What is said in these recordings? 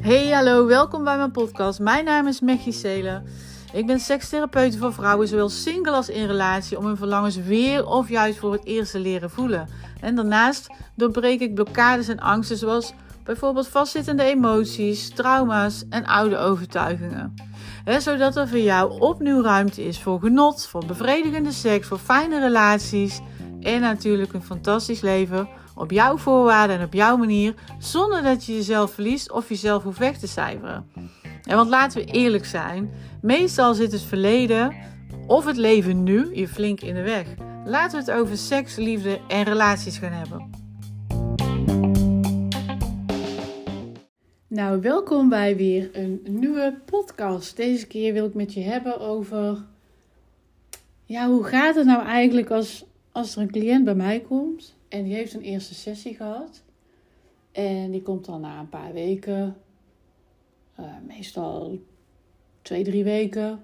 Hey, hallo, welkom bij mijn podcast. Mijn naam is Mechie Selen. Ik ben sekstherapeut voor vrouwen, zowel single als in relatie, om hun verlangens weer of juist voor het eerst te leren voelen. En daarnaast doorbreek ik blokkades en angsten, zoals bijvoorbeeld vastzittende emoties, trauma's en oude overtuigingen. zodat er voor jou opnieuw ruimte is voor genot, voor bevredigende seks, voor fijne relaties en natuurlijk een fantastisch leven op jouw voorwaarden en op jouw manier, zonder dat je jezelf verliest of jezelf hoeft weg te cijferen. En want laten we eerlijk zijn, meestal zit het verleden of het leven nu je flink in de weg. Laten we het over seks, liefde en relaties gaan hebben. Nou, welkom bij weer een nieuwe podcast. Deze keer wil ik met je hebben over. Ja, hoe gaat het nou eigenlijk als, als er een cliënt bij mij komt en die heeft een eerste sessie gehad. En die komt dan na een paar weken, uh, meestal twee, drie weken,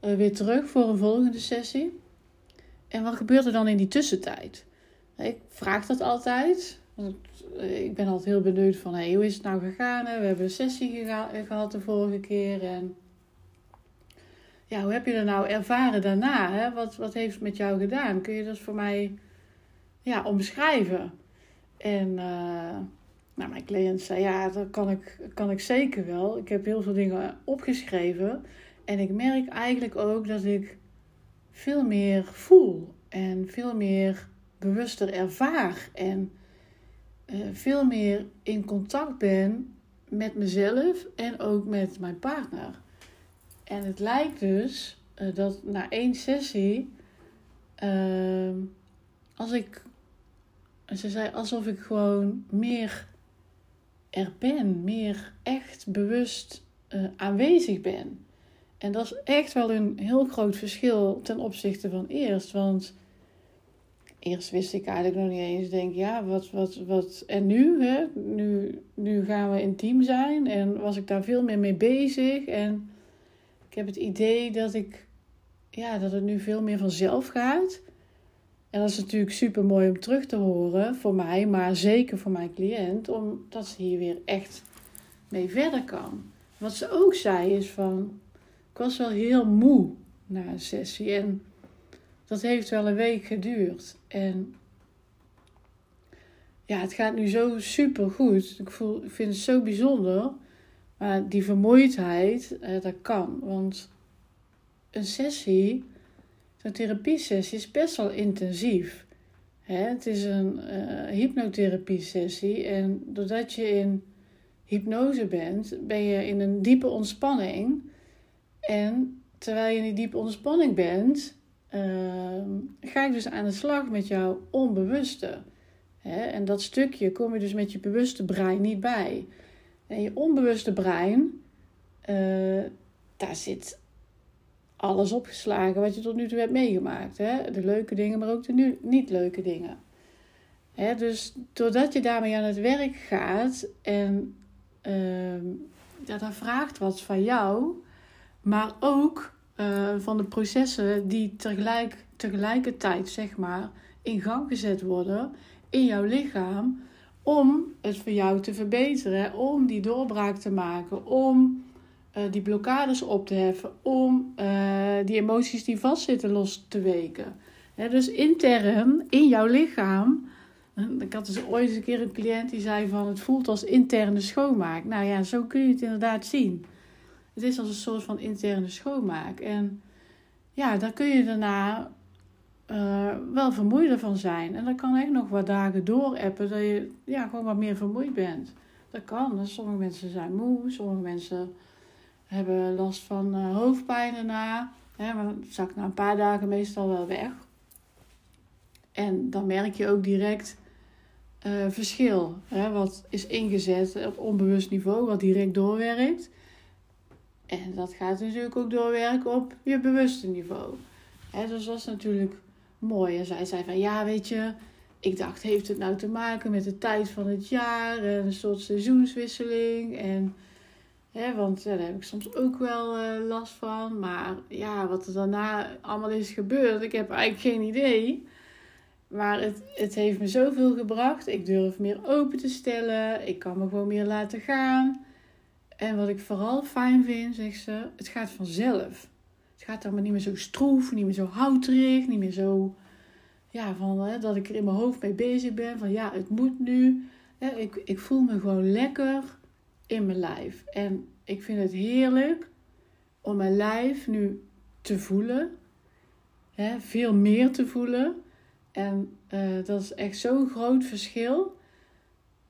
uh, weer terug voor een volgende sessie. En wat gebeurt er dan in die tussentijd? Ik vraag dat altijd. Eh, ik ben altijd heel benieuwd van hey, hoe is het nou gegaan? We hebben een sessie gehad de vorige keer. En ja, hoe heb je er nou ervaren daarna? Hè? Wat, wat heeft het met jou gedaan? Kun je dat voor mij ja, omschrijven. En uh, nou, mijn cliënt zei, ja, dat kan ik, kan ik zeker wel. Ik heb heel veel dingen opgeschreven. En ik merk eigenlijk ook dat ik veel meer voel. En veel meer bewuster ervaar. En uh, veel meer in contact ben met mezelf en ook met mijn partner. En het lijkt dus uh, dat na één sessie, uh, als ik en ze zei alsof ik gewoon meer er ben, meer echt bewust uh, aanwezig ben. En dat is echt wel een heel groot verschil ten opzichte van eerst. Want eerst wist ik eigenlijk nog niet eens, denk ja, wat, wat, wat. En nu, hè? Nu, nu gaan we intiem zijn. En was ik daar veel meer mee bezig. En ik heb het idee dat ik, ja, dat het nu veel meer vanzelf gaat. En dat is natuurlijk super mooi om terug te horen voor mij, maar zeker voor mijn cliënt, omdat ze hier weer echt mee verder kan. Wat ze ook zei is van, ik was wel heel moe na een sessie en dat heeft wel een week geduurd. En ja, het gaat nu zo super goed. Ik, voel, ik vind het zo bijzonder. Maar die vermoeidheid, eh, dat kan. Want een sessie Zo'n therapiesessie is best wel intensief. Het is een uh, hypnotherapie-sessie en doordat je in hypnose bent, ben je in een diepe ontspanning. En terwijl je in die diepe ontspanning bent, uh, ga je dus aan de slag met jouw onbewuste. En dat stukje kom je dus met je bewuste brein niet bij. En je onbewuste brein, uh, daar zit alles opgeslagen wat je tot nu toe hebt meegemaakt. Hè? De leuke dingen, maar ook de nu niet leuke dingen. Hè? Dus doordat je daarmee aan het werk gaat en uh, ja, dat vraagt wat van jou, maar ook uh, van de processen die tegelijk, tegelijkertijd zeg maar, in gang gezet worden in jouw lichaam om het voor jou te verbeteren, om die doorbraak te maken, om uh, die blokkades op te heffen, om uh, die emoties die vastzitten los te weken. dus intern in jouw lichaam. Ik had dus ooit eens een keer een cliënt die zei van het voelt als interne schoonmaak. Nou ja, zo kun je het inderdaad zien. Het is als een soort van interne schoonmaak. En ja, daar kun je daarna wel vermoeider van zijn. En dat kan echt nog wat dagen doorappen dat je ja, gewoon wat meer vermoeid bent. Dat kan. Sommige mensen zijn moe, sommige mensen hebben last van uh, hoofdpijn daarna. Hè, maar dat zakt na een paar dagen meestal wel weg. En dan merk je ook direct uh, verschil. Hè, wat is ingezet op onbewust niveau, wat direct doorwerkt. En dat gaat natuurlijk ook doorwerken op je bewuste niveau. Dus dat is natuurlijk mooi. En zij zei van ja, weet je, ik dacht, heeft het nou te maken met de tijd van het jaar en een soort seizoenswisseling? En Want daar heb ik soms ook wel uh, last van. Maar ja, wat er daarna allemaal is gebeurd, ik heb eigenlijk geen idee. Maar het, het heeft me zoveel gebracht. Ik durf meer open te stellen. Ik kan me gewoon meer laten gaan. En wat ik vooral fijn vind, zegt ze, het gaat vanzelf. Het gaat allemaal niet meer zo stroef, niet meer zo houterig, niet meer zo... Ja, van, hè, dat ik er in mijn hoofd mee bezig ben. Van ja, het moet nu. ik, ik voel me gewoon lekker in mijn lijf. En ik vind het heerlijk om mijn lijf nu te voelen. Hè, veel meer te voelen. En uh, dat is echt zo'n groot verschil.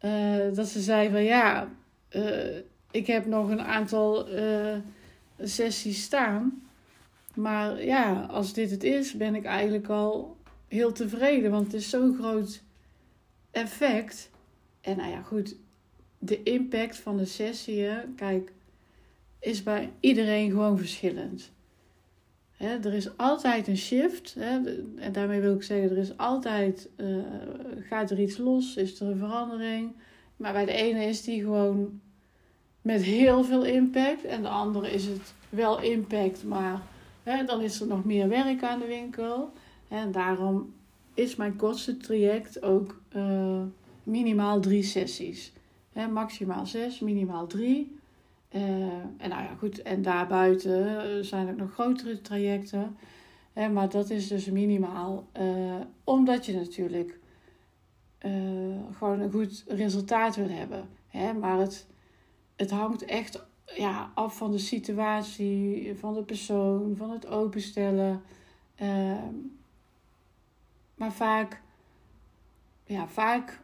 Uh, dat ze zei van ja, uh, ik heb nog een aantal sessies staan. Maar ja, als dit het is, ben ik eigenlijk al heel tevreden. Want het is zo'n groot effect. En nou ja, goed, de impact van de sessie, kijk, is bij iedereen gewoon verschillend. er is altijd een shift. en daarmee wil ik zeggen, er is altijd, uh, gaat er iets los, is er een verandering. Maar bij de ene is die gewoon met heel veel impact. En de andere is het wel impact, maar dan is er nog meer werk aan de winkel. En daarom is mijn kortste traject ook uh, minimaal drie sessies. Maximaal zes, minimaal drie. Uh, en nou ja, goed, en daarbuiten eh, zijn er nog grotere trajecten. Maar dat is dus minimaal. Uh, omdat je natuurlijk gewoon een goed resultaat wil hebben. Maar het, het hangt echt ja, af van de situatie, van de persoon, van het openstellen. Ehm, maar vaak, ja, vaak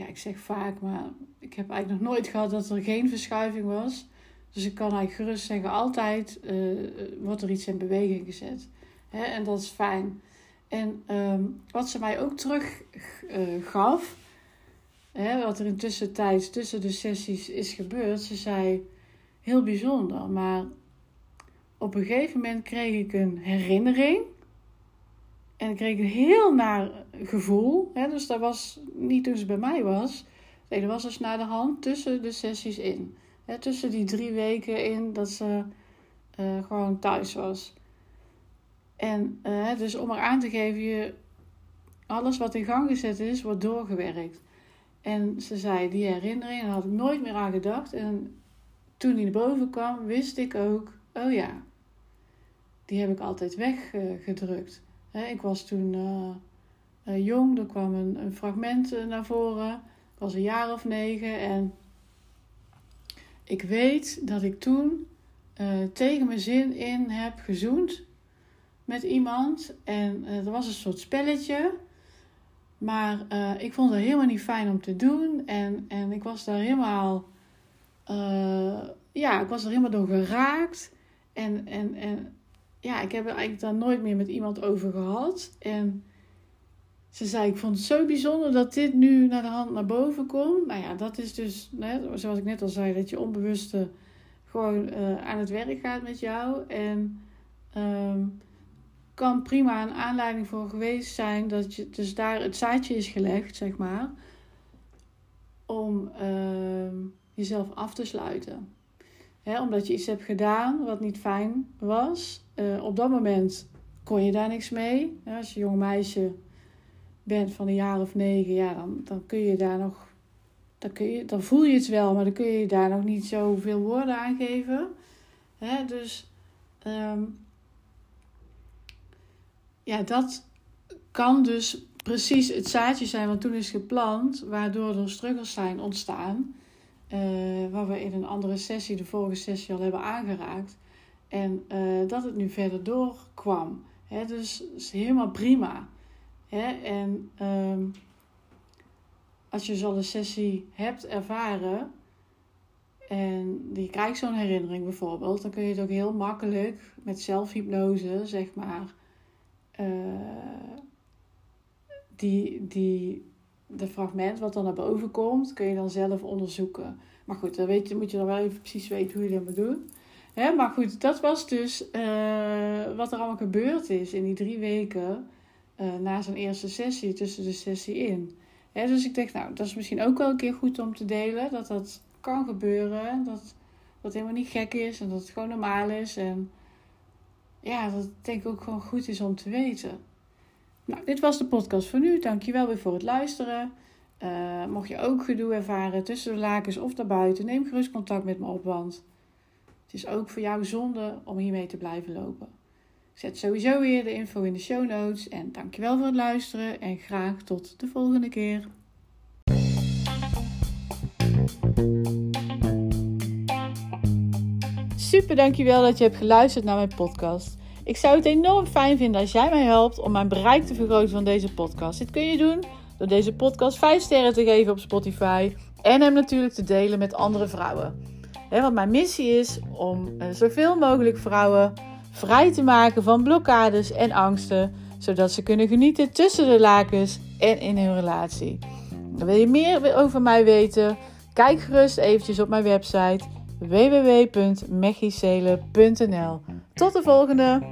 ja, ik zeg vaak, maar ik heb eigenlijk nog nooit gehad dat er geen verschuiving was. Dus ik kan eigenlijk gerust zeggen, altijd uh, wordt er iets in beweging gezet. Hè? En dat is fijn. En um, wat ze mij ook terug uh, gaf, hè, wat er in tussentijd tussen de sessies is gebeurd, ze zei heel bijzonder, maar op een gegeven moment kreeg ik een herinnering en ik kreeg een heel naar gevoel. Hè? Dus dat was niet toen ze bij mij was. Nee, dat was dus naar de hand tussen de sessies in. Hè? Tussen die drie weken in dat ze uh, gewoon thuis was. En uh, dus om er aan te geven, je, alles wat in gang gezet is, wordt doorgewerkt. En ze zei, die herinnering, daar had ik nooit meer aan gedacht. En toen die naar boven kwam, wist ik ook, oh ja, die heb ik altijd weggedrukt ik was toen uh, uh, jong, er kwam een, fragment uh, naar voren. Ik was een jaar of negen en ik weet dat ik toen tegen mijn zin in heb gezoend met iemand. En er was een soort spelletje. Maar ik vond het helemaal niet fijn om te doen. En, en ik was daar helemaal. ja, ik was er helemaal door geraakt. En, en, en ja, ik heb er eigenlijk daar nooit meer met iemand over gehad. En ze zei, ik vond het zo bijzonder dat dit nu naar de hand naar boven komt. Nou ja, dat is dus, hè, zoals ik net al zei, dat je onbewuste gewoon uh, aan het werk gaat met jou. En um, kan prima een aanleiding voor geweest zijn dat je dus daar het zaadje is gelegd, zeg maar. Om uh, jezelf af te sluiten. Omdat je iets hebt gedaan wat niet fijn was. Uh, op dat moment kon je daar niks mee. Als je jong meisje bent van een jaar of negen, ja, dan, dan kun je daar nog. Dan, kun je, dan voel je het wel, maar dan kun je daar nog niet zoveel woorden aan geven. Dus um, ja, dat kan dus precies het zaadje zijn wat toen is geplant, waardoor er struggles zijn ontstaan. Waar we in een andere sessie, de vorige sessie, al hebben aangeraakt. En uh, dat het nu verder doorkwam. Hè, dus is helemaal prima. En um, als je zo'n sessie hebt ervaren en je krijgt zo'n herinnering bijvoorbeeld, dan kun je het ook heel makkelijk met zelfhypnose, zeg maar, uh, die, die, de fragment wat dan naar boven komt, kun je dan zelf onderzoeken. Maar goed, dan weet je, moet je dan wel even precies weten hoe je dat moet doen. Hè, maar goed, dat was dus uh, wat er allemaal gebeurd is in die drie weken uh, na zijn eerste sessie, tussen de sessie in. Hè, dus ik dacht, nou, dat is misschien ook wel een keer goed om te delen, dat dat kan gebeuren. Dat dat helemaal niet gek is en dat het gewoon normaal is. En ja, dat denk ik ook gewoon goed is om te weten. Nou, dit was de podcast voor nu. Dankjewel weer voor het luisteren. Uh, mocht je ook gedoe ervaren tussen de lakens of daarbuiten, neem gerust contact met me op, want het is ook voor jou zonde om hiermee te blijven lopen. Ik zet sowieso weer de info in de show notes. En dankjewel voor het luisteren en graag tot de volgende keer. Super dankjewel dat je hebt geluisterd naar mijn podcast. Ik zou het enorm fijn vinden als jij mij helpt om mijn bereik te vergroten van deze podcast. Dit kun je doen door deze podcast 5 sterren te geven op Spotify en hem natuurlijk te delen met andere vrouwen. want mijn missie is om uh, zoveel mogelijk vrouwen vrij te maken van blokkades en angsten, zodat ze kunnen genieten tussen de lakens en in hun relatie. wil je meer over mij weten? Kijk gerust eventjes op mijn website www.mechicele.nl. Tot de volgende!